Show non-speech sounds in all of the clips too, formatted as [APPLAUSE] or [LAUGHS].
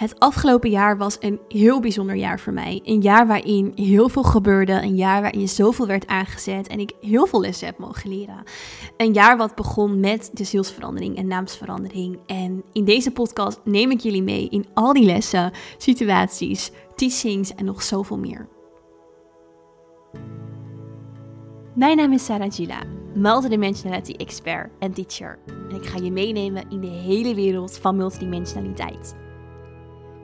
Het afgelopen jaar was een heel bijzonder jaar voor mij. Een jaar waarin heel veel gebeurde. Een jaar waarin zoveel werd aangezet en ik heel veel lessen heb mogen leren. Een jaar wat begon met de zielsverandering en naamsverandering. En in deze podcast neem ik jullie mee in al die lessen, situaties, teachings en nog zoveel meer. Mijn naam is Sarah Gila, multidimensionality expert en teacher. En ik ga je meenemen in de hele wereld van multidimensionaliteit.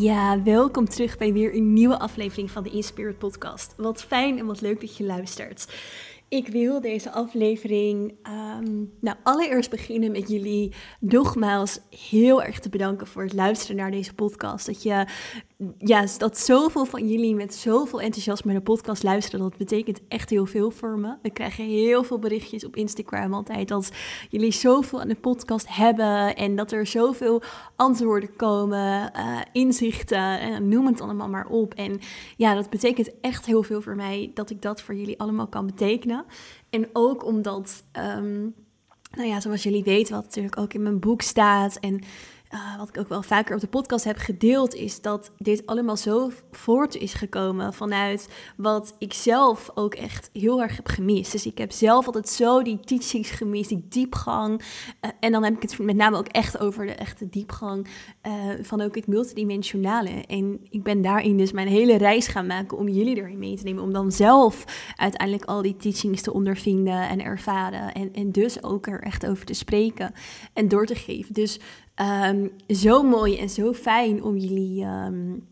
Ja, welkom terug bij weer een nieuwe aflevering van de Inspirit Podcast. Wat fijn en wat leuk dat je luistert. Ik wil deze aflevering um, nou allereerst beginnen met jullie nogmaals heel erg te bedanken voor het luisteren naar deze podcast. Dat je ja, dat zoveel van jullie met zoveel enthousiasme naar de podcast luisteren, dat betekent echt heel veel voor me. We krijgen heel veel berichtjes op Instagram altijd dat jullie zoveel aan de podcast hebben en dat er zoveel antwoorden komen, uh, inzichten en noem het allemaal maar op. En ja, dat betekent echt heel veel voor mij dat ik dat voor jullie allemaal kan betekenen. En ook omdat, um, nou ja, zoals jullie weten, wat natuurlijk ook in mijn boek staat en uh, wat ik ook wel vaker op de podcast heb gedeeld, is dat dit allemaal zo voort is gekomen vanuit wat ik zelf ook echt heel erg heb gemist. Dus ik heb zelf altijd zo die teachings gemist, die diepgang. Uh, en dan heb ik het met name ook echt over de echte diepgang uh, van ook het multidimensionale. En ik ben daarin dus mijn hele reis gaan maken om jullie erin mee te nemen. Om dan zelf uiteindelijk al die teachings te ondervinden en ervaren. En, en dus ook er echt over te spreken en door te geven. Dus Um, zo mooi en zo fijn om jullie um,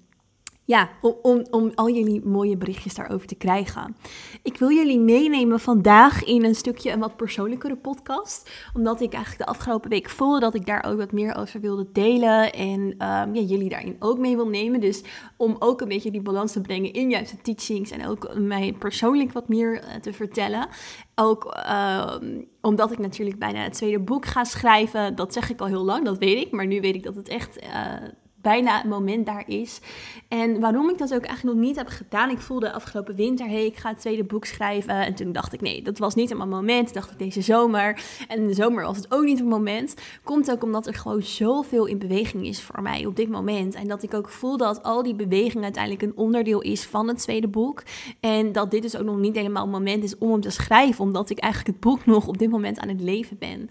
ja, om, om, om, al jullie mooie berichtjes daarover te krijgen. Ik wil jullie meenemen vandaag in een stukje een wat persoonlijkere podcast. Omdat ik eigenlijk de afgelopen week voelde dat ik daar ook wat meer over wilde delen. En um, ja, jullie daarin ook mee wil nemen. Dus om ook een beetje die balans te brengen in juist de teachings. En ook mij persoonlijk wat meer uh, te vertellen. Ook uh, omdat ik natuurlijk bijna het tweede boek ga schrijven. Dat zeg ik al heel lang, dat weet ik. Maar nu weet ik dat het echt... Uh, bijna het moment daar is. En waarom ik dat ook eigenlijk nog niet heb gedaan. Ik voelde afgelopen winter, hey, ik ga het tweede boek schrijven. En toen dacht ik, nee, dat was niet mijn moment. dacht ik deze zomer. En in de zomer was het ook niet het moment. Komt ook omdat er gewoon zoveel in beweging is voor mij op dit moment. En dat ik ook voel dat al die beweging uiteindelijk een onderdeel is van het tweede boek. En dat dit dus ook nog niet helemaal het moment is om hem te schrijven. Omdat ik eigenlijk het boek nog op dit moment aan het leven ben.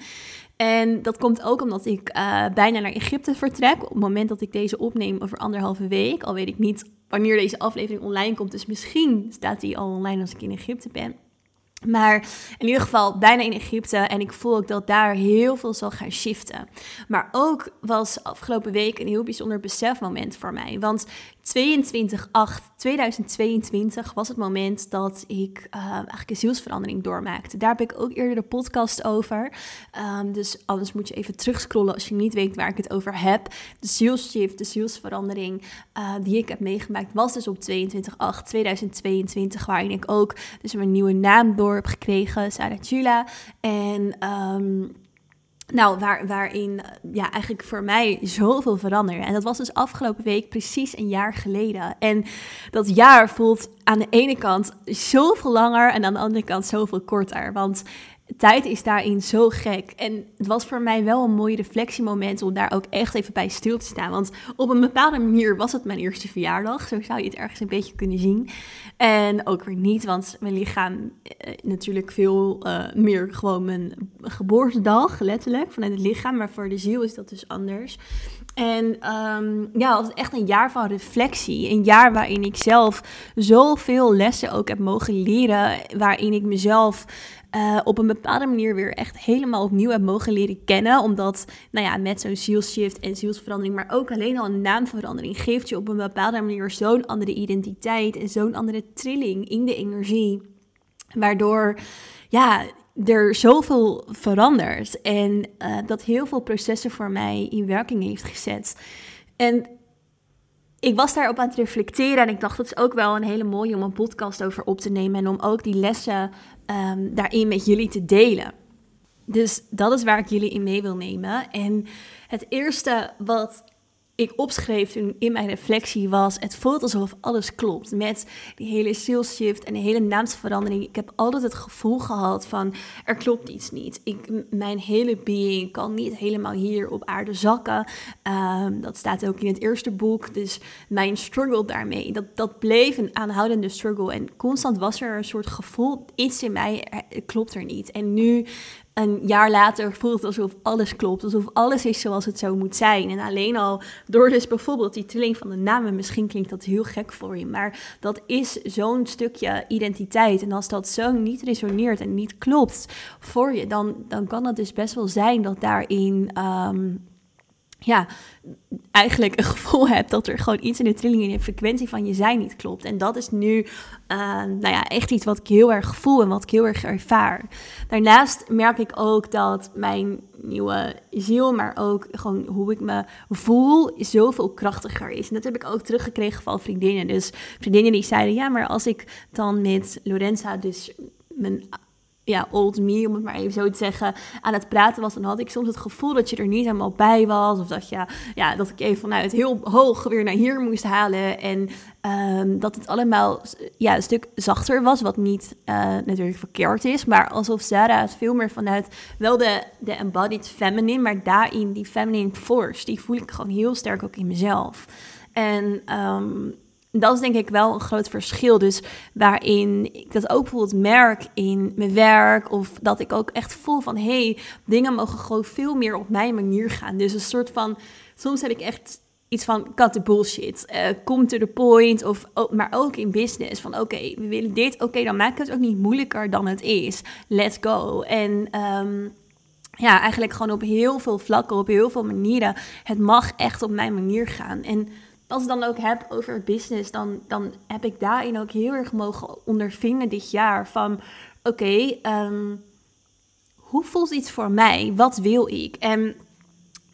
En dat komt ook omdat ik uh, bijna naar Egypte vertrek. Op het moment dat ik deze opneem over anderhalve week. Al weet ik niet wanneer deze aflevering online komt. Dus misschien staat die al online als ik in Egypte ben. Maar in ieder geval bijna in Egypte. En ik voel ook dat daar heel veel zal gaan shiften. Maar ook was afgelopen week een heel bijzonder besefmoment voor mij. Want 22 8 2022 was het moment dat ik uh, eigenlijk een zielsverandering doormaakte. Daar heb ik ook eerder de podcast over. Um, dus anders moet je even terugscrollen als je niet weet waar ik het over heb. De zielsshift, de zielsverandering uh, die ik heb meegemaakt was dus op 22 8 2022. Waarin ik ook dus mijn nieuwe naam door heb gekregen, Sarah. En... Um, nou, waar, waarin ja, eigenlijk voor mij zoveel veranderde. En dat was dus afgelopen week precies een jaar geleden. En dat jaar voelt aan de ene kant zoveel langer en aan de andere kant zoveel korter. Want tijd is daarin zo gek. En het was voor mij wel een mooi reflectiemoment om daar ook echt even bij stil te staan. Want op een bepaalde manier was het mijn eerste verjaardag. Zo zou je het ergens een beetje kunnen zien. En ook weer niet, want mijn lichaam eh, natuurlijk veel uh, meer gewoon mijn geboortedag, letterlijk, vanuit het lichaam. Maar voor de ziel is dat dus anders. En um, ja, het was echt een jaar van reflectie. Een jaar waarin ik zelf zoveel lessen ook heb mogen leren. Waarin ik mezelf uh, op een bepaalde manier weer echt helemaal opnieuw heb mogen leren kennen. Omdat, nou ja, met zo'n zielshift en zielsverandering, maar ook alleen al een naamverandering, geeft je op een bepaalde manier zo'n andere identiteit en zo'n andere trilling in de energie. Waardoor, ja, er zoveel verandert en uh, dat heel veel processen voor mij in werking heeft gezet. En ik was daarop aan het reflecteren en ik dacht, dat is ook wel een hele mooie om een podcast over op te nemen en om ook die lessen um, daarin met jullie te delen. Dus dat is waar ik jullie in mee wil nemen. En het eerste wat ik opschreef toen in mijn reflectie was: het voelt alsof alles klopt. Met die hele sales shift en de hele naamsverandering. Ik heb altijd het gevoel gehad van er klopt iets niet. Ik, mijn hele being kan niet helemaal hier op aarde zakken. Ehm, dat staat ook in het eerste boek. Dus mijn struggle daarmee, dat, dat bleef een aanhoudende struggle. En constant was er een soort gevoel, iets in mij klopt er niet. En nu een jaar later voelt het alsof alles klopt, alsof alles is zoals het zo moet zijn. En alleen al door dus bijvoorbeeld die trilling van de namen, misschien klinkt dat heel gek voor je, maar dat is zo'n stukje identiteit. En als dat zo niet resoneert en niet klopt voor je, dan, dan kan het dus best wel zijn dat daarin ehm, ja, eigenlijk een [LAUGHS] gevoel hebt dat er gewoon iets in de trilling en de frequentie van je zijn niet klopt. En dat is nu uh, nou ja, echt iets wat ik heel erg voel en wat ik heel erg ervaar. Daarnaast merk ik ook dat mijn nieuwe ziel, maar ook gewoon hoe ik me voel, zoveel krachtiger is. En dat heb ik ook teruggekregen van vriendinnen. Dus vriendinnen die zeiden, ja, maar als ik dan met Lorenza dus mijn ja, old me, om het maar even zo te zeggen, aan het praten was, dan had ik soms het gevoel dat je er niet helemaal bij was. Of dat, je, ja, dat ik even vanuit heel hoog weer naar hier moest halen. En um, dat het allemaal ja, een stuk zachter was, wat niet uh, natuurlijk verkeerd is. Maar alsof Sarah het veel meer vanuit wel de, de embodied feminine, maar daarin die feminine force, die voel ik gewoon heel sterk ook in mezelf. En um, dat is denk ik wel een groot verschil. Dus waarin ik dat ook bijvoorbeeld merk in mijn werk. Of dat ik ook echt voel van hé, hey, dingen mogen gewoon veel meer op mijn manier gaan. Dus een soort van. Soms heb ik echt iets van cut the bullshit. Uh, come to the point. Of, maar ook in business. Van oké, we willen dit. Oké, dan maak het ook niet moeilijker dan het is. Let's go. En um, ja, eigenlijk gewoon op heel veel vlakken, op heel veel manieren. Het mag echt op mijn manier gaan. En als ik dan ook heb over business, dan, dan heb ik daarin ook heel erg mogen ondervinden dit jaar van oké, ehm, hoe voelt iets voor mij? Wat wil ik? En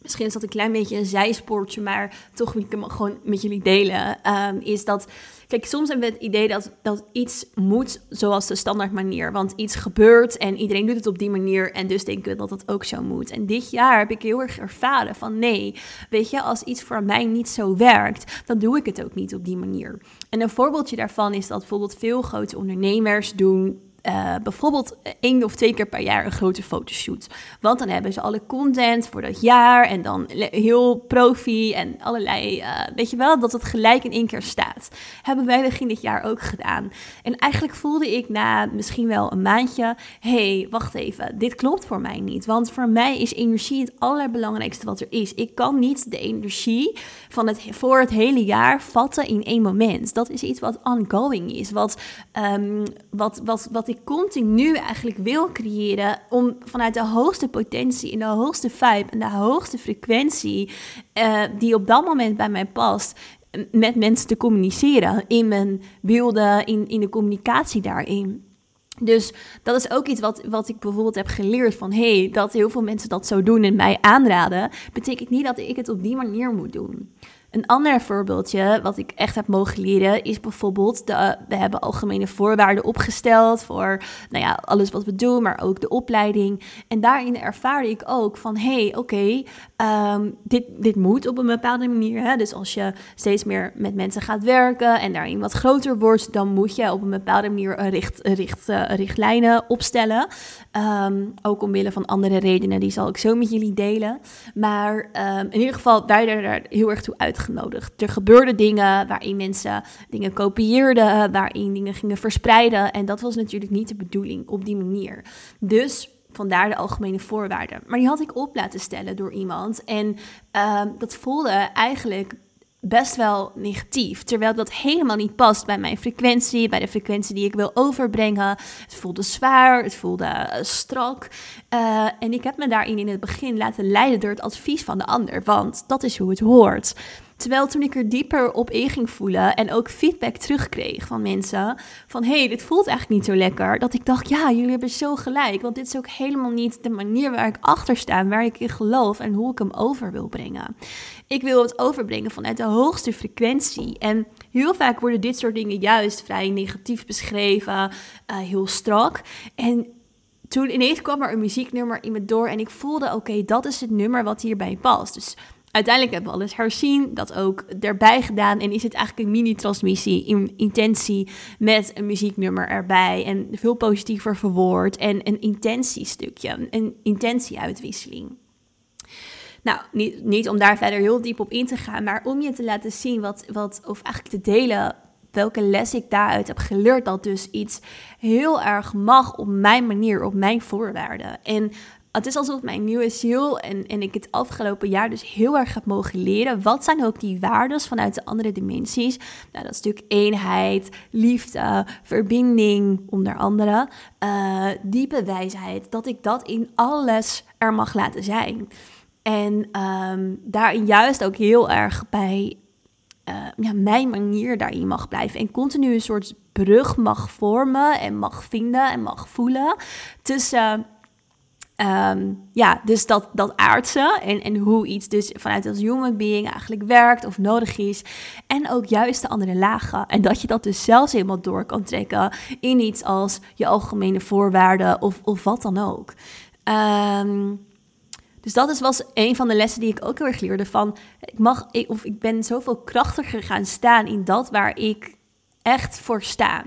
misschien is dat een klein beetje een zijspoortje, maar toch wil ik hem gewoon met jullie delen. Ehm, is dat Kijk, soms hebben we het idee dat, dat iets moet zoals de standaard manier. Want iets gebeurt en iedereen doet het op die manier. En dus denken we dat het ook zo moet. En dit jaar heb ik heel erg ervaren van nee, weet je, als iets voor mij niet zo werkt, dan doe ik het ook niet op die manier. En een voorbeeldje daarvan is dat bijvoorbeeld veel grote ondernemers doen uh, bijvoorbeeld één of twee keer per jaar een grote fotoshoot. Want dan hebben ze alle content voor dat jaar en dan heel profi en allerlei, uh, weet je wel, dat het gelijk in één keer staat. Hebben wij begin dit jaar ook gedaan. En eigenlijk voelde ik na misschien wel een maandje, hey, wacht even, dit klopt voor mij niet. Want voor mij is energie het allerbelangrijkste wat er is. Ik kan niet de energie van het, voor het hele jaar vatten in één moment. Dat is iets wat ongoing is, wat, um, wat, wat, wat ik continu eigenlijk wil creëren om vanuit de hoogste potentie en de hoogste vibe en de hoogste frequentie uh, die op dat moment bij mij past, met mensen te communiceren in mijn beelden, in, in de communicatie daarin. Dus dat is ook iets wat, wat ik bijvoorbeeld heb geleerd van hey, dat heel veel mensen dat zo doen en mij aanraden, betekent niet dat ik het op die manier moet doen. Een ander voorbeeldje wat ik echt heb mogen leren is bijvoorbeeld, de, we hebben algemene voorwaarden opgesteld voor nou ja, alles wat we doen, maar ook de opleiding. En daarin ervaarde ik ook van, hé, hey, oké, ehm, dit, dit moet op een bepaalde manier. Hè? Dus als je steeds meer met mensen gaat werken en daarin wat groter wordt, dan moet je op een bepaalde manier richt, richt, uh, richtlijnen opstellen. Um, ook omwille van andere redenen, die zal ik zo met jullie delen. Maar um, in ieder geval, wij er heel erg toe uitgenodigd. Er gebeurden dingen waarin mensen dingen kopieerden, waarin dingen gingen verspreiden. En dat was natuurlijk niet de bedoeling op die manier. Dus vandaar de algemene voorwaarden. Maar die had ik op laten stellen door iemand. En um, dat voelde eigenlijk best wel negatief. Terwijl dat helemaal niet past bij mijn frequentie, bij de frequentie die ik wil overbrengen. Het voelde zwaar, het voelde uh, strak. Uh, en ik heb me daarin in het begin laten leiden door het advies van de ander, want dat is hoe het hoort. Terwijl toen ik er dieper op in ging voelen en ook feedback terugkreeg van mensen van hey, dit voelt eigenlijk niet zo lekker, dat ik dacht ja, jullie hebben zo gelijk, want dit is ook helemaal niet de manier waar ik achter sta, waar ik in geloof en hoe ik hem over wil brengen. Ik wil het overbrengen vanuit de hoogste frequentie en heel vaak worden dit soort dingen juist vrij negatief beschreven, uh, heel strak en toen ineens kwam er een muzieknummer in me door en ik voelde, oké, dat is het nummer wat hierbij past. Dus uiteindelijk hebben we alles herzien, dat ook erbij gedaan en is het eigenlijk een mini-transmissie in intentie met een muzieknummer erbij en veel positiever verwoord en een intentiestukje, een intentieuitwisseling. Nou, niet, niet om daar verder heel diep op in te gaan, maar om je te laten zien wat, wat of eigenlijk te delen welke les ik daaruit heb geleerd. Dat dus iets heel erg mag op mijn manier, op mijn voorwaarden. En het is alsof mijn nieuwe ziel en, en ik het afgelopen jaar dus heel erg heb mogen leren. Wat zijn ook die waarden vanuit de andere dimensies? Nou, dat is natuurlijk eenheid, liefde, verbinding, onder andere. Uh, diepe wijsheid. Dat ik dat in alles er mag laten zijn. En um, daarin juist ook heel erg bij uh, ja, mijn manier daarin mag blijven. En continu een soort brug mag vormen en mag vinden en mag voelen tussen. Um, ja, dus dat, dat aardse en, en hoe iets dus vanuit als human being eigenlijk werkt of nodig is. En ook juist de andere lagen. En dat je dat dus zelfs helemaal door kan trekken in iets als je algemene voorwaarden of, of wat dan ook. Um, dus dat is, was een van de lessen die ik ook heel erg leerde. Van, ik, mag, ik, of ik ben zoveel krachtiger gaan staan in dat waar ik echt voor sta.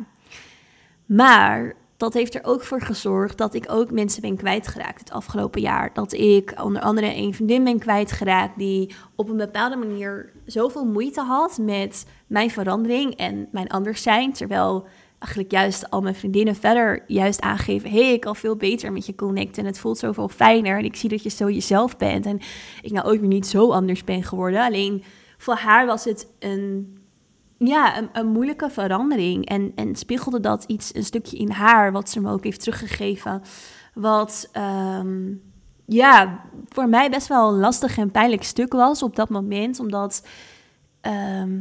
Maar dat heeft er ook voor gezorgd dat ik ook mensen ben kwijtgeraakt het afgelopen jaar. Dat ik onder andere een vriendin ben kwijtgeraakt die op een bepaalde manier zoveel moeite had met mijn verandering en mijn anders zijn. Terwijl eigenlijk juist al mijn vriendinnen verder juist aangeven... hey, ik kan veel beter met je connecten en het voelt zoveel fijner... en ik zie dat je zo jezelf bent en ik nou ook weer niet zo anders ben geworden. Alleen voor haar was het een, ja, een, een moeilijke verandering en, en spiegelde dat iets, een stukje in haar... wat ze me ook heeft teruggegeven, wat... Ehm, ja, voor mij best wel een lastig en pijnlijk stuk was op dat moment, omdat... Ehm,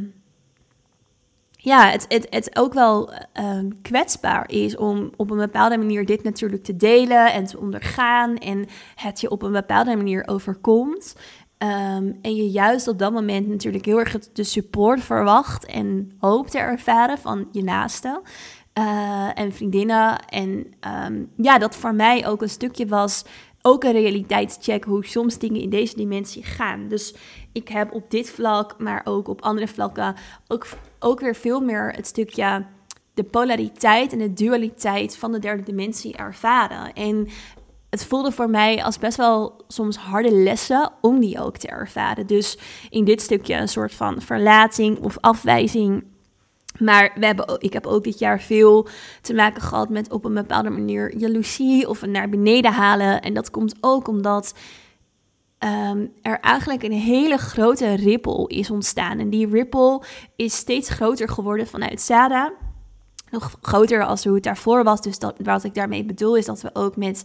ja, het, het, het ook wel um, kwetsbaar is om op een bepaalde manier dit natuurlijk te delen en te ondergaan. En het je op een bepaalde manier overkomt. Um, en je juist op dat moment natuurlijk heel erg de support verwacht en hoopt te ervaren van je naasten. Uh, en vriendinnen. En um, ja, dat voor mij ook een stukje was ook een realiteitscheck hoe soms dingen in deze dimensie gaan. Dus ik heb op dit vlak, maar ook op andere vlakken, ook, ook weer veel meer het stukje de polariteit en de dualiteit van de derde dimensie ervaren. En het voelde voor mij als best wel soms harde lessen om die ook te ervaren. Dus in dit stukje een soort van verlating of afwijzing maar we hebben, ik heb ook dit jaar veel te maken gehad met op een bepaalde manier jaloezie of een naar beneden halen. En dat komt ook omdat um, er eigenlijk een hele grote ripple is ontstaan. En die ripple is steeds groter geworden vanuit Sada. Nog groter als hoe het daarvoor was. Dus dat, wat ik daarmee bedoel is dat we ook met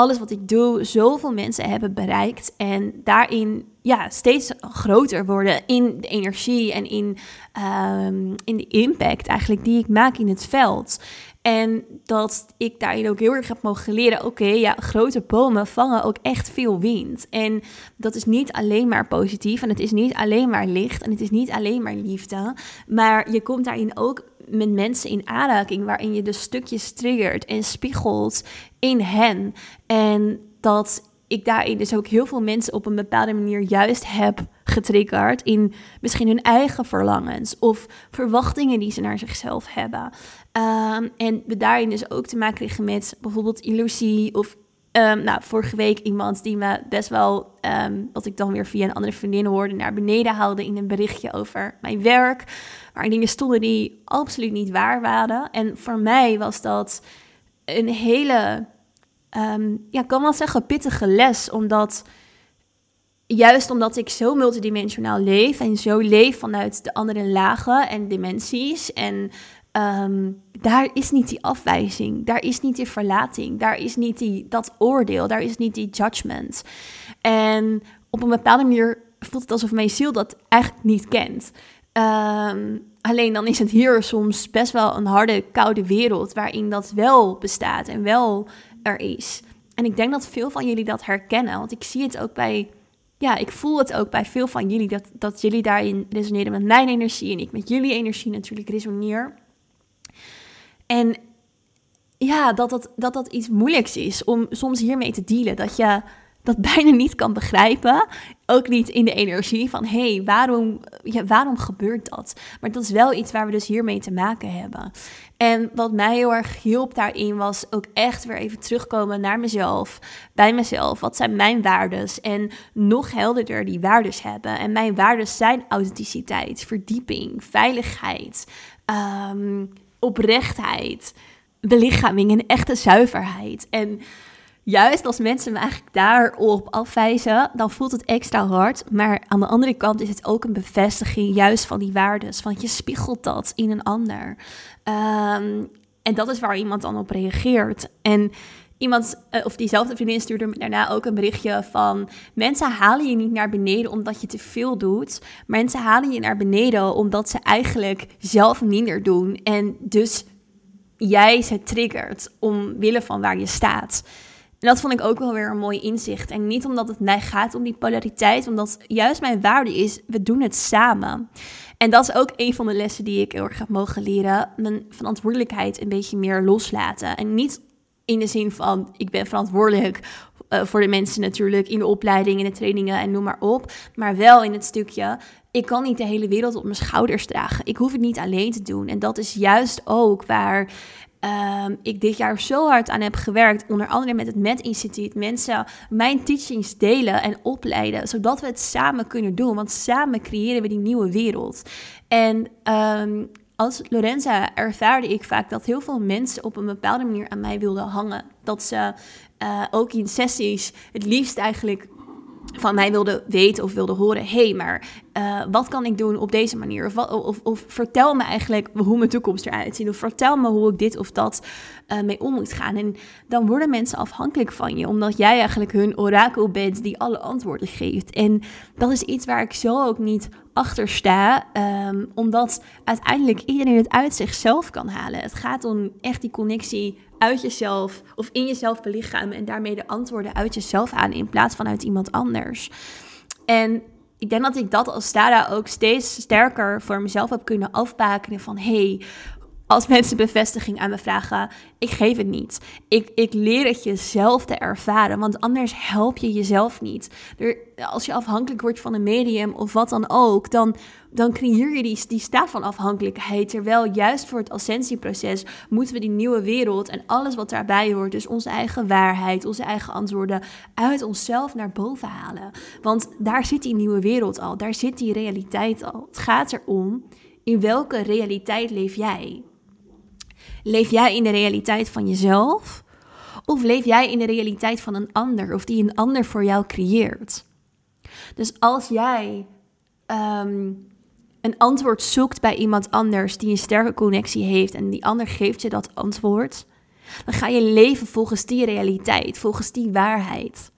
alles wat ik doe zoveel mensen hebben bereikt. En daarin ja, steeds groter worden in de energie en in, um, in de impact eigenlijk die ik maak in het veld. En dat ik daarin ook heel erg heb mogen leren: oké, ja, grote bomen vangen ook echt veel wind. En dat is niet alleen maar positief en het is niet alleen maar licht en het is niet alleen maar liefde. Maar je komt daarin ook met mensen in aanraking waarin je de stukjes triggert en spiegelt in hen. En dat ik daarin dus ook heel veel mensen op een bepaalde manier juist heb getriggerd in misschien hun eigen verlangens of verwachtingen die ze naar zichzelf hebben. Um, en we daarin dus ook te maken kregen met bijvoorbeeld illusie of um, nou, vorige week iemand die me best wel, um, wat ik dan weer via een andere vriendin hoorde, naar beneden haalde in een berichtje over mijn werk. Waarin dingen stonden die absoluut niet waar waren. En voor mij was dat een hele um, ja, ik kan wel zeggen, pittige les. Omdat, juist omdat ik zo multidimensionaal leef en zo leef vanuit de andere lagen en dimensies. En um, daar is niet die afwijzing, daar is niet die verlating, daar is niet die, dat oordeel, daar is niet die judgment. En op een bepaalde manier voelt het alsof mijn ziel dat eigenlijk niet kent. Ehm, alleen dan is het hier soms best wel een harde, koude wereld waarin dat wel bestaat en wel er is. En ik denk dat veel van jullie dat herkennen, want ik zie het ook bij, ja, ik voel het ook bij veel van jullie, dat, dat jullie daarin resoneren met mijn energie en ik met jullie energie natuurlijk resoneer. En ja, dat dat, dat dat iets moeilijks is om soms hiermee te dealen. Dat je dat [LAUGHS] bijna niet kan begrijpen. Ook niet in de energie van hé, hey, waarom, ja, waarom gebeurt dat? Maar dat is wel iets waar we dus hiermee te maken hebben. En wat mij heel erg hielp daarin was ook echt weer even terugkomen naar mezelf, bij mezelf. Wat zijn mijn waardes? En nog helderder die waardes hebben. En mijn waardes zijn authenticiteit, verdieping, veiligheid, um, oprechtheid, belichaming en echte zuiverheid. En juist als mensen me eigenlijk daarop afwijzen, dan voelt het extra hard. Maar aan de andere kant is het ook een bevestiging juist van die waardes. Want je spiegelt dat in een ander. Ehm, en dat is waar iemand dan op reageert. En iemand, eh, of diezelfde vriendin stuurde me daarna ook een berichtje van... Mensen halen je niet naar beneden omdat je te veel doet. Mensen halen je naar beneden omdat ze eigenlijk zelf minder doen. En dus jij ze triggert omwille van waar je staat. En dat vond ik ook wel weer een mooi inzicht. En niet omdat het mij gaat om die polariteit, omdat juist mijn waarde is, we doen het samen. En dat is ook een van de lessen die ik heel erg heb mogen leren. Mijn verantwoordelijkheid een beetje meer loslaten. En niet in de zin van, ik ben verantwoordelijk uh, voor de mensen natuurlijk in de opleiding, in de trainingen en noem maar op. Maar wel in het stukje, ik kan niet de hele wereld op mijn schouders dragen. Ik hoef het niet alleen te doen. En dat is juist ook waar um, ik dit jaar zo hard aan heb gewerkt, onder andere met het Met Instituut, mensen mijn teachings delen en opleiden, zodat we het samen kunnen doen. Want samen creëren we die nieuwe wereld. En um, als Lorenza ervaarde ik vaak dat heel veel mensen op een bepaalde manier aan mij wilden hangen. Dat ze uh, ook in sessies het liefst eigenlijk van mij wilde weten of wilde horen: hé, hey, maar uh, wat kan ik doen op deze manier? Of, wat, of, of, vertel me eigenlijk hoe mijn toekomst eruit ziet. Of vertel me hoe ik dit of dat uh, mee om moet gaan. En dan worden mensen afhankelijk van je, omdat jij eigenlijk hun orakel bent die alle antwoorden geeft. En dat is iets waar ik zo ook niet achter sta, um, omdat uiteindelijk iedereen het uit zichzelf kan halen. Het gaat om echt die connectie uit jezelf of in jezelf belichamen en daarmee de antwoorden uit jezelf aan in plaats van uit iemand anders. En ik denk dat ik dat als Stada ook steeds sterker voor mezelf heb kunnen afbakenen van hey, als mensen bevestiging aan me vragen, ik geef het niet. Ik, ik leer het jezelf te ervaren, want anders help je jezelf niet. Er, als je afhankelijk wordt van een medium of wat dan ook, dan, dan creëer je die, die staat van afhankelijkheid. Terwijl juist voor het ascensieproces moeten we die nieuwe wereld en alles wat daarbij hoort, dus onze eigen waarheid, onze eigen antwoorden, uit onszelf naar boven halen. Want daar zit die nieuwe wereld al, daar zit die realiteit al. Het gaat erom, in welke realiteit leef jij? Leef jij in de realiteit van jezelf? Of leef jij in de realiteit van een ander of die een ander voor jou creëert? Dus als jij um, een antwoord zoekt bij iemand anders die een sterke connectie heeft en die ander geeft je dat antwoord, dan ga je leven volgens die realiteit, volgens die waarheid.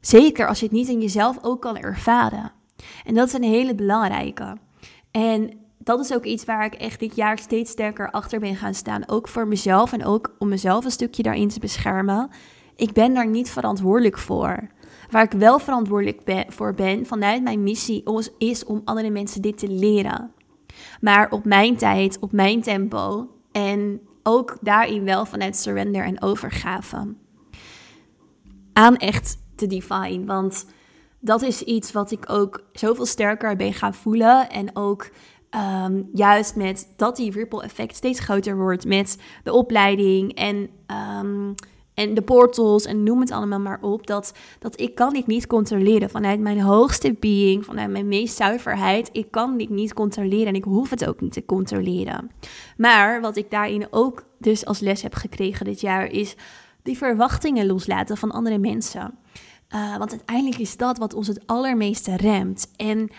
Zeker als je het niet in jezelf ook kan ervaren. En dat is een hele belangrijke. En dat is ook iets waar ik echt dit jaar steeds sterker achter ben gaan staan. Ook voor mezelf en ook om mezelf een stukje daarin te beschermen. Ik ben daar niet verantwoordelijk voor. Waar ik wel verantwoordelijk ben, voor ben vanuit mijn missie is om andere mensen dit te leren. Maar op mijn tijd, op mijn tempo en ook daarin wel vanuit surrender en overgave. Aan echt te define, want dat is iets wat ik ook zoveel sterker ben gaan voelen en ook Um, juist met dat die ripple effect steeds groter wordt met de opleiding en, um, en de portals en noem het allemaal maar op. Dat, dat ik kan dit niet controleren vanuit mijn hoogste being, vanuit mijn meest zuiverheid. Ik kan dit niet controleren en ik hoef het ook niet te controleren. Maar wat ik daarin ook dus als les heb gekregen dit jaar is die verwachtingen loslaten van andere mensen. Uh, want uiteindelijk is dat wat ons het allermeeste remt. En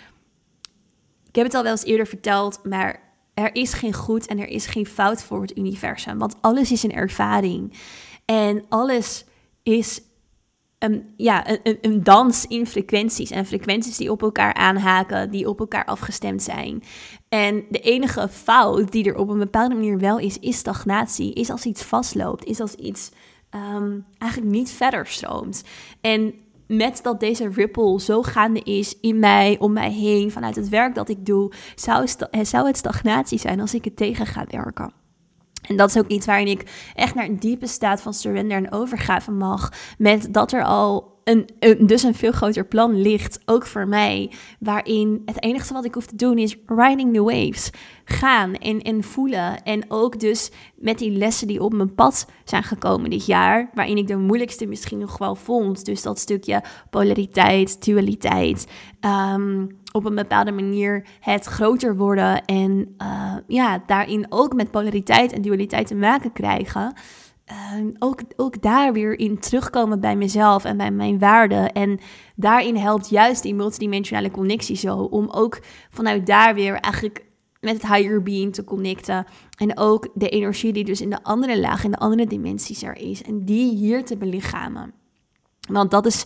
heb het al wel eens eerder verteld, maar er is geen goed en er is geen fout voor het universum. Want alles is een ervaring. En alles is een, ja, een, een dans in frequenties. En frequenties die op elkaar aanhaken, die op elkaar afgestemd zijn. En de enige fout die er op een bepaalde manier wel is, is stagnatie. Is als iets vastloopt, is als iets um, eigenlijk niet verder stroomt. En met dat deze ripple zo gaande is in mij, om mij heen, vanuit het werk dat ik doe, zou, zou het stagnatie zijn als ik het tegen ga werken. En dat is ook iets waarin ik echt naar een diepe staat van surrender en overgave mag. Met dat er al dus een veel groter plan ligt, ook voor mij. Waarin het enige wat ik hoef te doen is riding the waves. Gaan en, en voelen. En ook dus met die lessen die op mijn pad zijn gekomen dit jaar. Waarin ik de moeilijkste misschien nog wel vond. Dus dat stukje polariteit, dualiteit. Ehm, op een bepaalde manier het groter worden. En uh, ja, daarin ook met polariteit en dualiteit te maken krijgen. Uh, ook, ook daar weer in terugkomen bij mezelf en bij mijn waarden. En daarin helpt juist die multidimensionale connectie zo. Om ook vanuit daar weer eigenlijk met het higher being te connecten. En ook de energie die dus in de andere laag, in de andere dimensies er is. En die hier te belichamen. Want dat is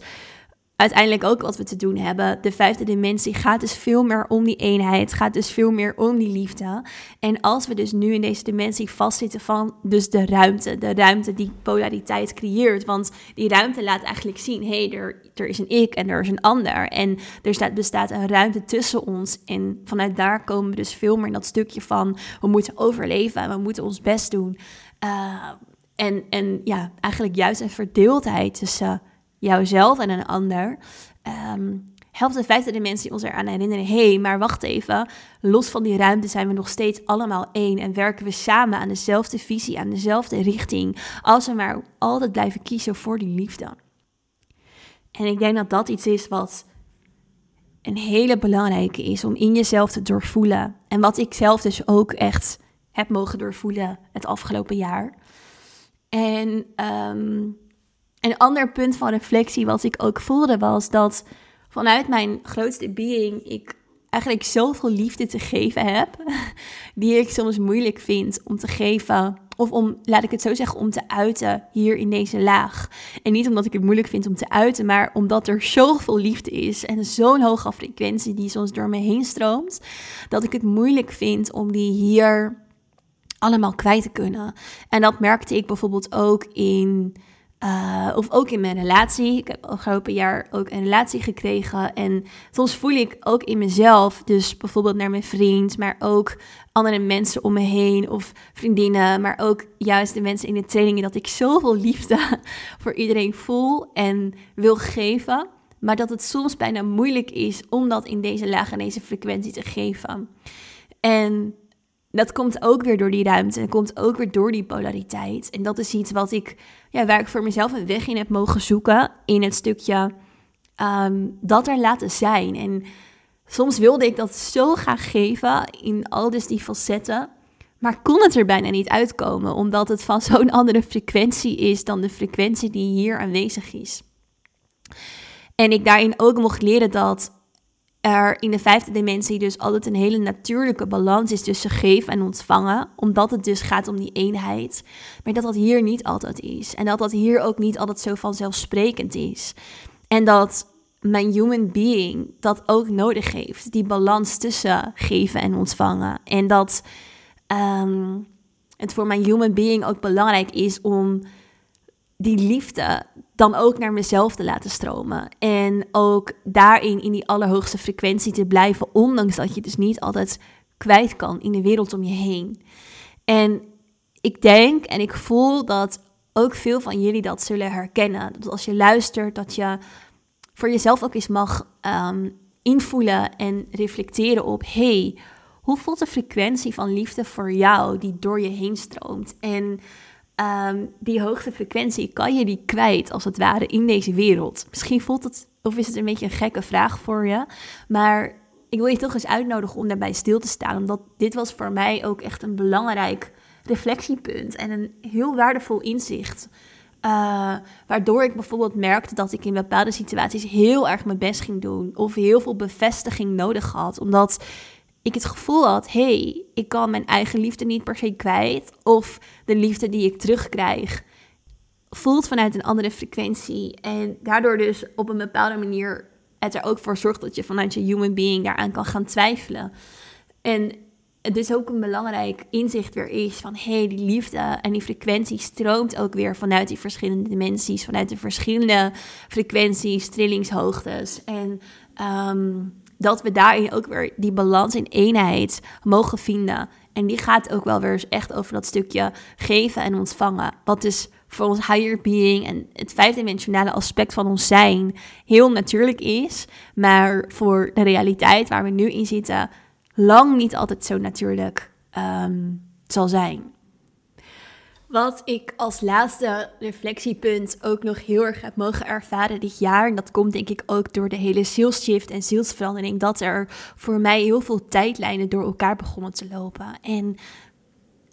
uiteindelijk ook wat we te doen hebben. De vijfde dimensie gaat dus veel meer om die eenheid, gaat dus veel meer om die liefde. En als we dus nu in deze dimensie vastzitten van dus de ruimte, de ruimte die polariteit creëert, want die ruimte laat eigenlijk zien, hé, hey, er, er is een ik en er is een ander en er staat, bestaat een ruimte tussen ons en vanuit daar komen we dus veel meer in dat stukje van we moeten overleven en we moeten ons best doen. Uh, en, en ja, eigenlijk juist een verdeeldheid tussen jouzelf en een ander. Um, helpt de vijfde dimensie ons eraan herinneren: hé, hey, maar wacht even. Los van die ruimte zijn we nog steeds allemaal één en werken we samen aan dezelfde visie, aan dezelfde richting. Als we maar altijd blijven kiezen voor die liefde. En ik denk dat dat iets is wat een hele belangrijke is om in jezelf te doorvoelen. En wat ik zelf dus ook echt heb mogen doorvoelen het afgelopen jaar. En um, een ander punt van reflectie wat ik ook voelde was dat vanuit mijn grootste being ik eigenlijk zoveel liefde te geven heb, [LAUGHS] die ik soms moeilijk vind om te geven. Of om, laat ik het zo zeggen, om te uiten hier in deze laag. En niet omdat ik het moeilijk vind om te uiten, maar omdat er zoveel liefde is en zo'n hoge frequentie die soms door me heen stroomt, dat ik het moeilijk vind om die hier allemaal kwijt te kunnen. En dat merkte ik bijvoorbeeld ook in uh, of ook in mijn relatie. Ik heb afgelopen jaar ook een relatie gekregen. En soms voel ik ook in mezelf, dus bijvoorbeeld naar mijn vriend, maar ook andere mensen om me heen of vriendinnen, maar ook juist de mensen in de trainingen, dat ik zoveel liefde [LAUGHS] voor iedereen voel en wil geven. Maar dat het soms bijna moeilijk is om dat in deze lage en deze frequentie te geven. En dat komt ook weer door die ruimte en komt ook weer door die polariteit. En dat is iets wat ik, ja, waar ik voor mezelf een weg in heb mogen zoeken. In het stukje ehm, dat er laten zijn. En soms wilde ik dat zo graag geven in al dus die facetten. Maar kon het er bijna niet uitkomen, omdat het van [LAUGHS] zo'n andere frequentie is dan de frequentie die hier aanwezig is. En ik daarin ook mocht leren dat er in de vijfde dimensie dus altijd een hele natuurlijke balans is tussen geven en ontvangen, omdat het dus gaat om die eenheid. Maar dat dat hier niet altijd is. En dat dat hier ook niet altijd zo vanzelfsprekend is. En dat mijn human being dat ook nodig heeft, die balans tussen geven en ontvangen. En dat ehm, het voor mijn human being ook belangrijk is om die liefde dan ook naar mezelf te laten stromen. En ook daarin in die allerhoogste frequentie te blijven, ondanks dat je dus niet altijd kwijt kan in de wereld om je heen. En ik denk en ik voel dat ook veel van jullie dat zullen herkennen. Dat als je luistert, dat je voor jezelf ook eens mag ehm, invoelen en reflecteren op: hey, hoe voelt de frequentie van liefde voor jou die door je heen stroomt? En um, die hoogste frequentie, kan je die kwijt als het ware in deze wereld? Misschien voelt het, of is het een beetje een gekke vraag voor je, maar ik wil je toch eens uitnodigen om daarbij stil te staan, omdat dit was voor mij ook echt een belangrijk reflectiepunt en een heel waardevol inzicht. Uh, waardoor ik bijvoorbeeld merkte dat ik in bepaalde situaties heel erg mijn best ging doen. Of heel veel bevestiging nodig had. Omdat ik het gevoel had, hey, ik kan mijn eigen liefde niet per se kwijt. Of de liefde die ik terugkrijg voelt vanuit een andere frequentie. En daardoor dus op een bepaalde manier het er ook voor zorgt dat je vanuit je human being daaraan kan gaan twijfelen. En het is ook een belangrijk inzicht weer is van hé, hey, die liefde en die frequentie stroomt ook weer vanuit die verschillende dimensies, vanuit de verschillende frequenties, trillingshoogtes. En ehm, dat we daarin ook weer die balans in eenheid mogen vinden. En die gaat ook wel weer eens echt over dat stukje geven en ontvangen. Wat dus voor ons higher being en het vijfdimensionale aspect van ons zijn heel natuurlijk is. Maar voor de realiteit waar we nu in zitten, lang niet altijd zo natuurlijk um, zal zijn. Wat ik als laatste reflectiepunt ook nog heel erg heb mogen ervaren dit jaar, en dat komt denk ik ook door de hele shift en zielsverandering, dat er voor mij heel veel tijdlijnen door elkaar begonnen te lopen. En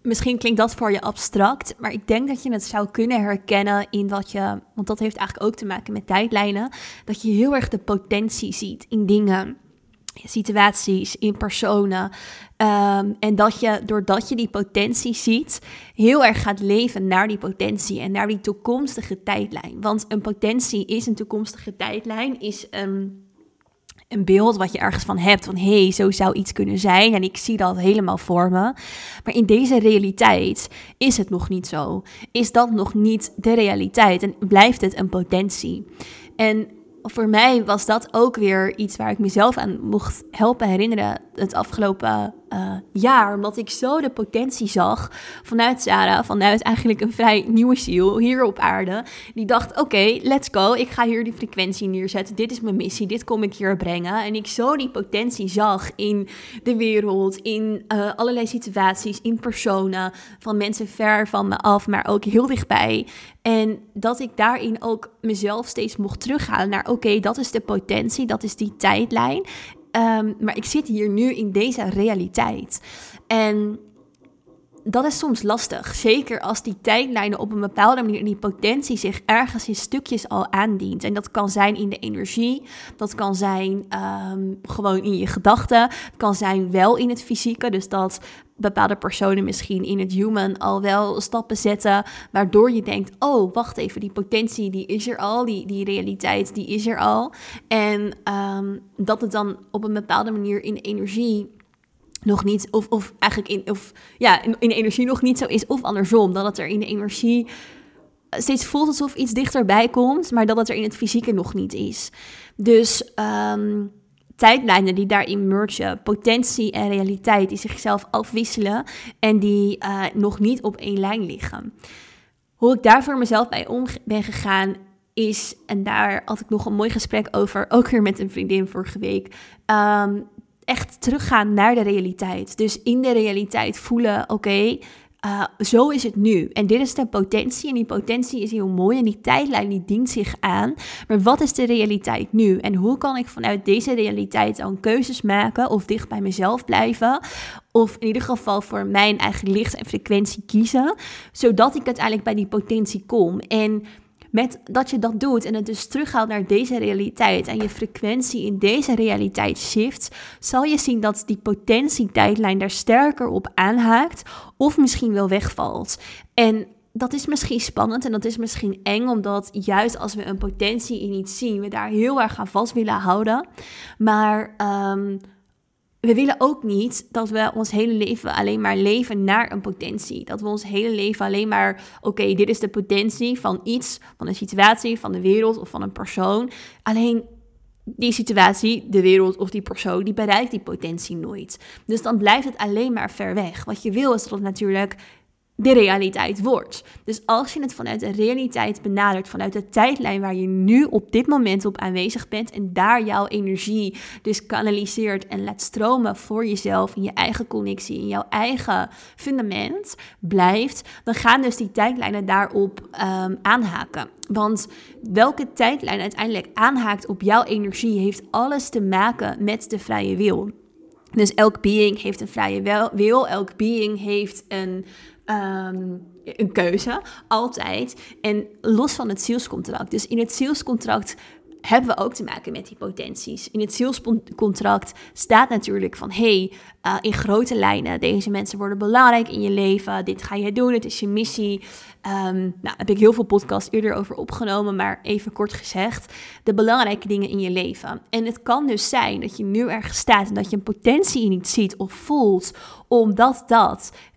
misschien klinkt dat voor je abstract, maar ik denk dat je het zou kunnen herkennen in wat je, want dat heeft eigenlijk ook te maken met tijdlijnen, dat je heel erg de potentie ziet in dingen situaties, in personen. Ehm, en dat je, doordat je die potentie ziet, heel erg gaat leven naar die potentie en naar die toekomstige tijdlijn. Want een potentie is een toekomstige tijdlijn, is een, een beeld wat je ergens van hebt. Van hé, hey, zo zou iets kunnen zijn. En ik zie dat helemaal voor me. Maar in deze realiteit is het nog niet zo. Is dat nog niet de realiteit en blijft het een potentie. En voor mij was dat ook weer iets waar ik mezelf aan mocht helpen herinneren het afgelopen uh, jaar. Omdat ik zo de potentie zag vanuit Sarah, vanuit eigenlijk een vrij nieuwe ziel hier op aarde. Die dacht, oké, let's go. Ik ga hier die frequentie neerzetten. Dit is mijn missie. Dit kom ik hier brengen. En ik zo die potentie zag in de wereld, in uh, allerlei situaties, in personen. Van mensen ver van me af, maar ook heel dichtbij. En dat ik daarin ook mezelf steeds mocht terughalen naar, oké, dat is de potentie, dat is die tijdlijn. Um, maar ik zit hier nu in deze realiteit. En dat is soms lastig. Zeker als die tijdlijnen op een bepaalde manier die potentie zich ergens in stukjes al aandient. En dat kan zijn in de energie, dat kan zijn um, gewoon in je gedachten, het kan zijn wel in het fysieke. Dus dat bepaalde personen misschien in het human al wel stappen zetten, waardoor je denkt, oh, wacht even, die potentie die is er al, die, die realiteit die is er al. En um, dat het dan op een bepaalde manier in energie nog niet, of, of eigenlijk in, of, ja, in, de energie nog niet zo is, of andersom, dat het er in de energie steeds voelt alsof iets dichterbij komt, maar dat het er in het fysieke nog niet is. Dus um, tijdlijnen die daarin mergen, potentie en realiteit die zichzelf afwisselen en die uh, nog niet op één lijn liggen. Hoe ik daar voor mezelf bij om ben gegaan is, en daar had ik nog een mooi gesprek over, ook weer met een vriendin vorige week, um, echt teruggaan naar de realiteit. Dus in de realiteit voelen, oké, uh, zo is het nu. En dit is de potentie. En die potentie is heel mooi. En die tijdlijn die dient zich aan. Maar wat is de realiteit nu? En hoe kan ik vanuit deze realiteit dan keuzes maken? Of dicht bij mezelf blijven? Of in ieder geval voor mijn eigen licht en frequentie kiezen. Zodat ik uiteindelijk bij die potentie kom. En met dat je dat doet en het dus terughaalt naar deze realiteit en je frequentie in deze realiteit shift, zal je zien dat die potentietijdlijn daar sterker op aanhaakt of misschien wel wegvalt. En dat is misschien spannend en dat is misschien eng, omdat juist als we een potentie in iets zien, we daar heel erg aan vast willen houden. Maar um, we willen ook niet dat we ons hele leven alleen maar leven naar een potentie. Dat we ons hele leven alleen maar, oké, dit is de potentie van iets, van een situatie, van de wereld of van een persoon. Alleen die situatie, de wereld of die persoon, die bereikt die potentie nooit. Dus dan blijft het alleen maar ver weg. Wat je wil is dat het natuurlijk de realiteit wordt. Dus als je het vanuit de realiteit benadert, vanuit de tijdlijn waar je nu op dit moment op aanwezig bent en daar jouw energie dus kanaliseert en laat stromen voor jezelf, in je eigen connectie, in jouw eigen fundament blijft, dan gaan dus die tijdlijnen daarop um, aanhaken. Want welke tijdlijn uiteindelijk aanhaakt op jouw energie heeft alles te maken met de vrije wil. Dus elk being heeft een vrije wil, elk being heeft een um, een keuze, altijd. En los van het zielscontract. Dus in het zielscontract hebben we ook te maken met die potenties. In het zielscontract staat natuurlijk van hey, uh, in grote lijnen, deze mensen worden belangrijk in je leven, dit ga je doen, het is je missie. Um, nou, heb ik heel veel podcasts eerder over opgenomen, maar even kort gezegd, de belangrijke dingen in je leven. En het kan dus zijn dat je nu ergens staat en dat je een potentie in iets ziet of voelt, omdat dat eh,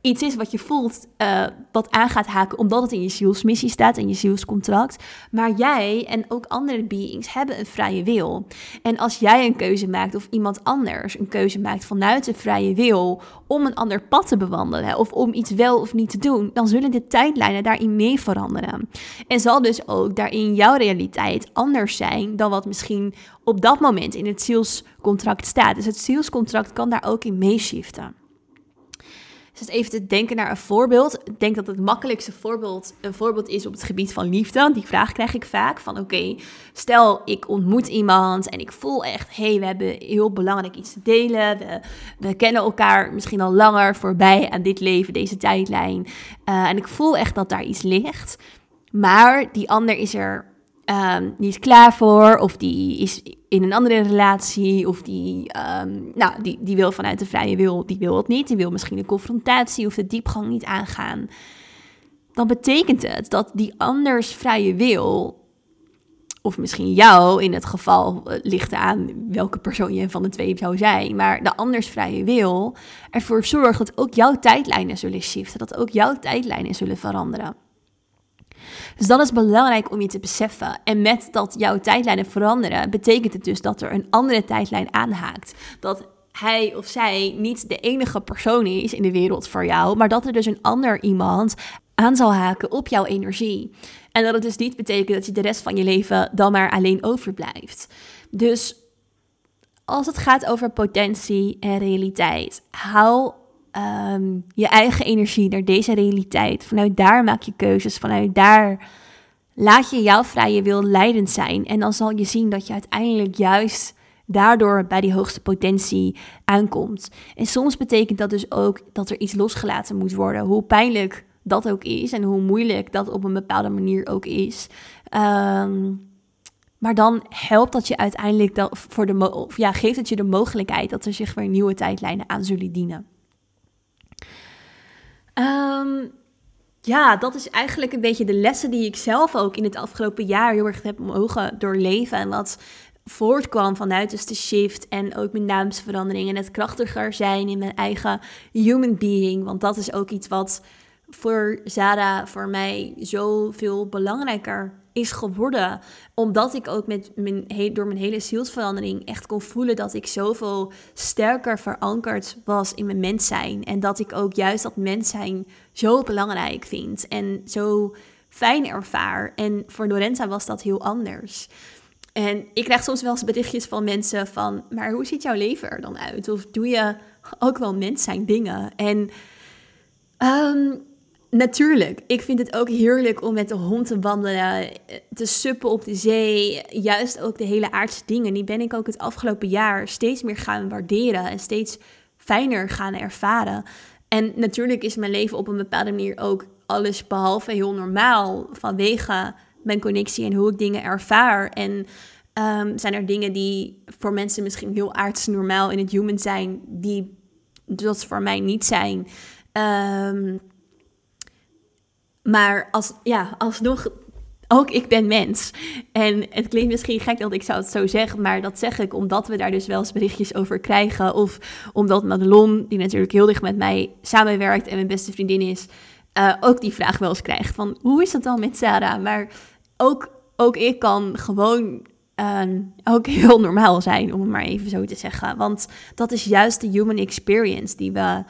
iets is wat je voelt, uh, wat aan gaat haken, omdat het in je zielsmissie staat, in je zielscontract. Maar jij en ook andere beings hebben een vrije wil. En als jij een keuze maakt, of iemand anders een keuze maakt vanuit de vrije wil om een ander pad te bewandelen, of om iets wel of niet te doen, dan zullen de tijdlijnen daarin mee veranderen. En zal dus ook daarin jouw realiteit anders zijn dan wat misschien op dat moment in het zielscontract staat. Dus het zielscontract kan daar ook in meeshiften. Dus even te denken naar een voorbeeld. Ik denk dat het makkelijkste voorbeeld een voorbeeld is op het gebied van liefde. Die vraag krijg ik vaak van oké, stel ik ontmoet iemand en ik voel echt, hé, hey, we hebben heel belangrijk iets te delen. We, kennen elkaar misschien al langer voorbij aan dit leven, deze tijdlijn. Uh, en ik voel echt dat daar iets ligt. Maar die ander is er um, niet klaar voor, of die is in een andere relatie, of die, um, nou, die, die wil vanuit de vrije wil, die wil het niet, die wil misschien de confrontatie of de diepgang niet aangaan, dan betekent het dat die anders vrije wil, of misschien jou in het geval uh, ligt aan welke persoon je van de twee zou zijn, maar de anders vrije wil ervoor zorgt dat ook jouw tijdlijnen zullen shiften, dat ook jouw tijdlijnen zullen veranderen. Dus dat is belangrijk om je te beseffen. En met dat jouw tijdlijnen veranderen, betekent het dus dat er een andere tijdlijn aanhaakt. Dat hij of zij niet de enige persoon is in de wereld voor jou, maar dat er dus een ander iemand aan zal haken op jouw energie. En dat het dus niet betekent dat je de rest van je leven dan maar alleen overblijft. Dus als het gaat over potentie en realiteit, hou Ehm, je eigen energie naar deze realiteit. Vanuit daar maak je keuzes. Vanuit daar laat je jouw vrije wil leidend zijn. En dan zal je zien dat je uiteindelijk juist daardoor bij die hoogste potentie aankomt. En soms betekent dat dus ook dat er iets losgelaten moet worden. Hoe pijnlijk dat ook is en hoe moeilijk dat op een bepaalde manier ook is. Ehm, maar dan helpt dat je uiteindelijk dat voor de ja, geeft het je de mogelijkheid dat er zich weer nieuwe tijdlijnen aan zullen dienen. Um, ja, dat is eigenlijk een beetje de lessen die ik zelf ook in het afgelopen jaar heel erg heb mogen doorleven. En wat voortkwam vanuit dus de shift en ook mijn naamsverandering en het krachtiger zijn in mijn eigen human being. Want dat is ook iets wat voor Zara, voor mij, zoveel belangrijker is geworden. Omdat ik ook met mijn, door mijn hele zielsverandering echt kon voelen dat ik zoveel sterker verankerd was in mijn mens zijn. En dat ik ook juist dat mens zijn zo belangrijk vind en zo fijn ervaar. En voor Lorenza was dat heel anders. En ik krijg soms wel eens berichtjes van mensen van, maar hoe ziet jouw leven er dan uit? Of doe je ook wel mens zijn dingen? En um, Natuurlijk, ik vind het ook heerlijk om met de hond te wandelen, te suppen op de zee. Juist ook de hele aardse dingen, die ben ik ook het afgelopen jaar steeds meer gaan waarderen en steeds fijner gaan ervaren. En natuurlijk is mijn leven op een bepaalde manier ook alles behalve heel normaal vanwege mijn connectie en hoe ik dingen ervaar. En um, zijn er dingen die voor mensen misschien heel aards normaal in het human zijn, die dat voor mij niet zijn. Um, maar als, ja, alsnog, ook ik ben mens. En het klinkt misschien gek dat ik zou het zo zeggen, maar dat zeg ik omdat we daar dus wel eens berichtjes over krijgen. Of omdat Madelon, die natuurlijk heel dicht met mij samenwerkt en mijn beste vriendin is, uh, ook die vraag wel eens krijgt van hoe is het dan met Sarah? Maar ook, ook ik kan gewoon uh, ook heel normaal zijn, om het maar even zo te zeggen. Want dat is juist de human experience die we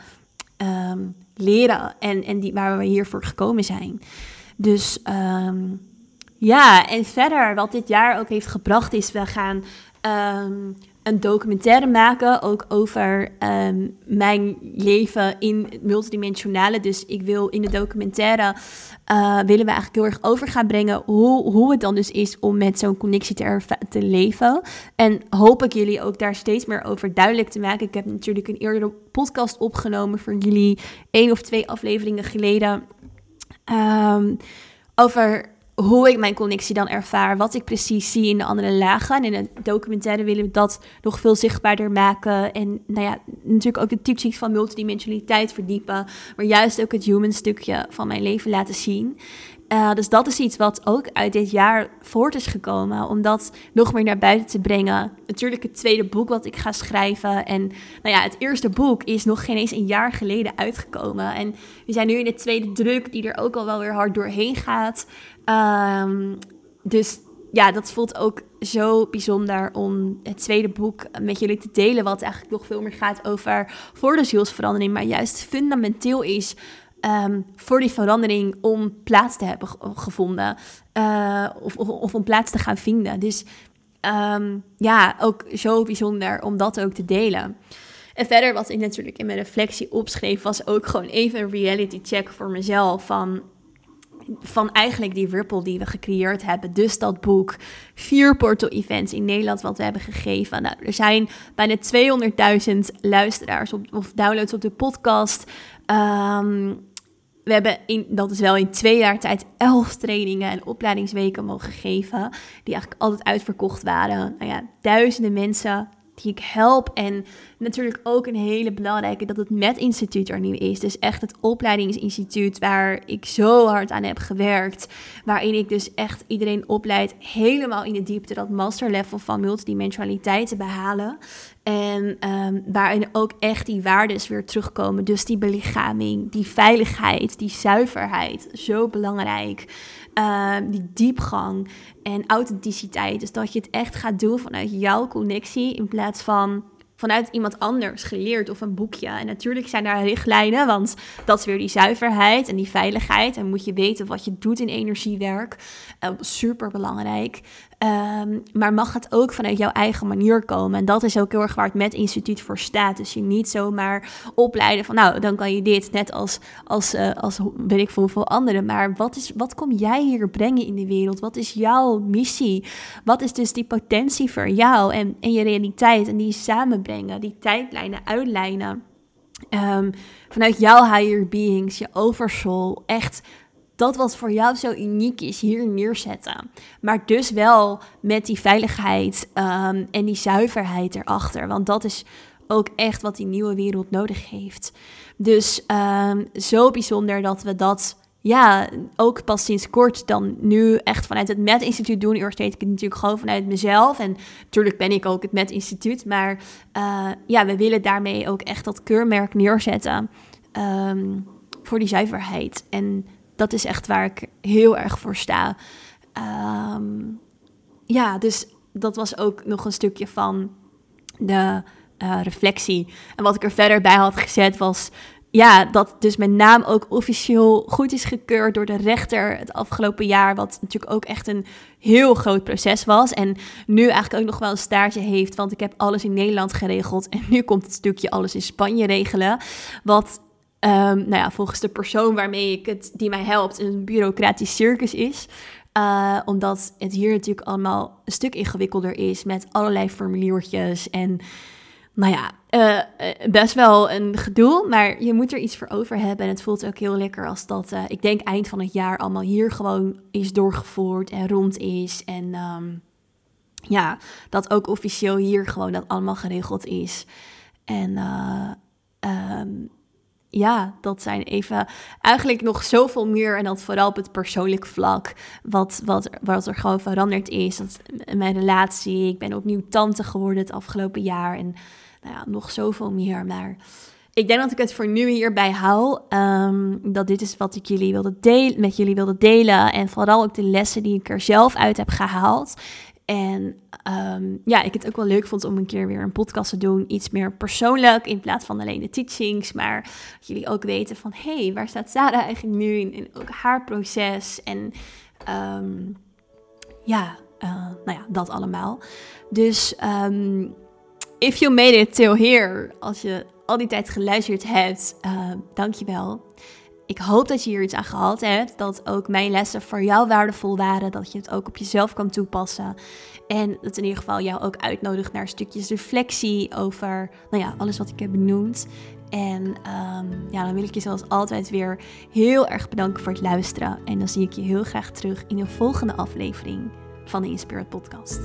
um, leren en, en die, waar we hiervoor gekomen zijn. Dus um, ja, en verder wat dit jaar ook heeft gebracht is, we gaan um, een documentaire maken, ook over um, mijn leven in het multidimensionale. Dus ik wil in de documentaire, uh, willen we eigenlijk heel erg over gaan brengen hoe, hoe het dan dus is om met zo'n connectie te, te leven. En hoop ik jullie ook daar steeds meer over duidelijk te maken. Ik heb natuurlijk een eerdere podcast opgenomen voor jullie, één of twee afleveringen geleden, um, over hoe ik mijn connectie dan ervaar, wat ik precies zie in de andere lagen. En in de documentaire willen we dat nog veel zichtbaarder maken. En nou ja, natuurlijk ook de teachings van multidimensionaliteit verdiepen, maar juist ook het human stukje van mijn leven laten zien. Uh, dus dat is iets wat ook uit dit jaar voort is gekomen, om dat nog meer naar buiten te brengen. Natuurlijk het tweede boek wat ik ga schrijven. En nou ja, het eerste boek is nog geen eens een jaar geleden uitgekomen. En we zijn nu in de tweede druk, die er ook al wel weer hard doorheen gaat. Um, dus ja, dat voelt ook zo bijzonder om het tweede boek met jullie te delen. Wat eigenlijk nog veel meer gaat over voor de zielsverandering, maar juist fundamenteel is Ehm, voor die verandering om plaats te hebben gevonden. Uh, of, of, om plaats te gaan vinden. Dus um, ja, ook zo bijzonder om dat ook te delen. En verder, wat ik natuurlijk in mijn reflectie opschreef, was ook gewoon even een reality check voor mezelf. Van, van eigenlijk die ripple die we gecreëerd hebben. Dus dat boek. Vier portal events in Nederland wat we hebben gegeven. Nou, er zijn bijna 200.000 luisteraars op, of downloads op de podcast. Um, we hebben in, dat is wel in twee jaar tijd elf trainingen en opleidingsweken mogen geven. Die eigenlijk altijd uitverkocht waren. Nou ja, duizenden mensen die ik help. En natuurlijk ook een hele belangrijke dat het Met Instituut er nu is. Dus echt het opleidingsinstituut waar ik zo hard aan heb gewerkt. Waarin ik dus echt iedereen opleid helemaal in de diepte dat masterlevel van multidimensionaliteit te behalen. En um, waarin ook echt die waardes weer terugkomen. Dus die belichaming, die veiligheid, die zuiverheid. Zo belangrijk. Ehm, die diepgang en authenticiteit. Dus dat je het echt gaat doen vanuit jouw connectie in plaats van vanuit iemand anders geleerd of een boekje. En natuurlijk zijn daar richtlijnen, want dat is weer die zuiverheid en die veiligheid. En moet je weten wat je doet in energiewerk. Uh, super belangrijk. Ehm, maar mag het ook vanuit jouw eigen manier komen? En dat is ook heel erg waar het met instituut voor staat. Dus je niet zomaar opleiden van, nou, dan kan je dit, net als, als, uh, als weet ik veel, veel anderen. Maar wat, is, wat kom jij hier brengen in de wereld? Wat is jouw missie? Wat is dus die potentie voor jou en, en je realiteit? En die die tijdlijnen uitlijnen. Um, vanuit jouw higher beings, je oversoul, echt dat wat voor jou zo uniek is hier neerzetten. Maar dus wel met die veiligheid um, en die zuiverheid erachter. Want dat is ook echt wat die nieuwe wereld nodig heeft. Dus um, zo bijzonder dat we dat ja, ook pas sinds kort dan nu echt vanuit het Met Instituut doen. Eerst deed ik het natuurlijk gewoon vanuit mezelf. En natuurlijk ben ik ook het Met Instituut. Maar uh, ja, we willen daarmee ook echt dat keurmerk neerzetten. Um, voor die zuiverheid. En dat is echt waar ik heel erg voor sta. Um, ja, dus dat was ook nog een stukje van de uh, reflectie. En wat ik er verder bij had gezet was ja, dat dus mijn naam ook officieel goed is gekeurd door de rechter het afgelopen jaar. Wat natuurlijk ook echt een heel groot proces was. En nu eigenlijk ook nog wel een staartje heeft. Want ik heb alles in Nederland geregeld. En nu komt het stukje alles in Spanje regelen. Wat Um, nou ja, volgens de persoon waarmee ik het, die mij helpt, een bureaucratisch circus is. Uh, omdat het hier natuurlijk allemaal een stuk ingewikkelder is met allerlei formuliertjes en nou ja, uh, best wel een gedoe, maar je moet er iets voor over hebben. En het voelt ook heel lekker als dat, uh, ik denk eind van het jaar allemaal hier gewoon is doorgevoerd en rond is. En um, ja, dat ook officieel hier gewoon dat allemaal geregeld is. En um, ja, dat zijn even eigenlijk nog zoveel meer. En dat vooral op het persoonlijk vlak. Wat, wat, wat er gewoon veranderd is. Mijn relatie. Ik ben opnieuw tante geworden het afgelopen jaar. En nou ja, nog zoveel meer. Maar ik denk dat ik het voor nu hierbij hou. Um, dat dit is wat ik jullie wilde delen, met jullie wilde delen. En vooral ook de lessen die ik er zelf uit heb gehaald. En um, ja, ik het ook wel leuk vond om een keer weer een podcast te doen. Iets meer persoonlijk in plaats van alleen de teachings. Maar dat jullie ook weten van, hé, hey, waar staat Sarah eigenlijk nu in? En ook haar proces. En um, ja, uh, nou ja, dat allemaal. Dus if you made it till here, als je al die tijd geluisterd hebt, uh, dankjewel. Ik hoop dat je hier iets aan gehad hebt. Dat ook mijn lessen voor jou waardevol waren. Dat je het ook op jezelf kan toepassen. En dat in ieder geval jou ook uitnodigt naar stukjes reflectie over nou ja, alles wat ik heb benoemd. En um, ja, dan wil ik je zoals altijd weer heel erg bedanken voor het luisteren. En dan zie ik je heel graag terug in een volgende aflevering van de Inspirit Podcast.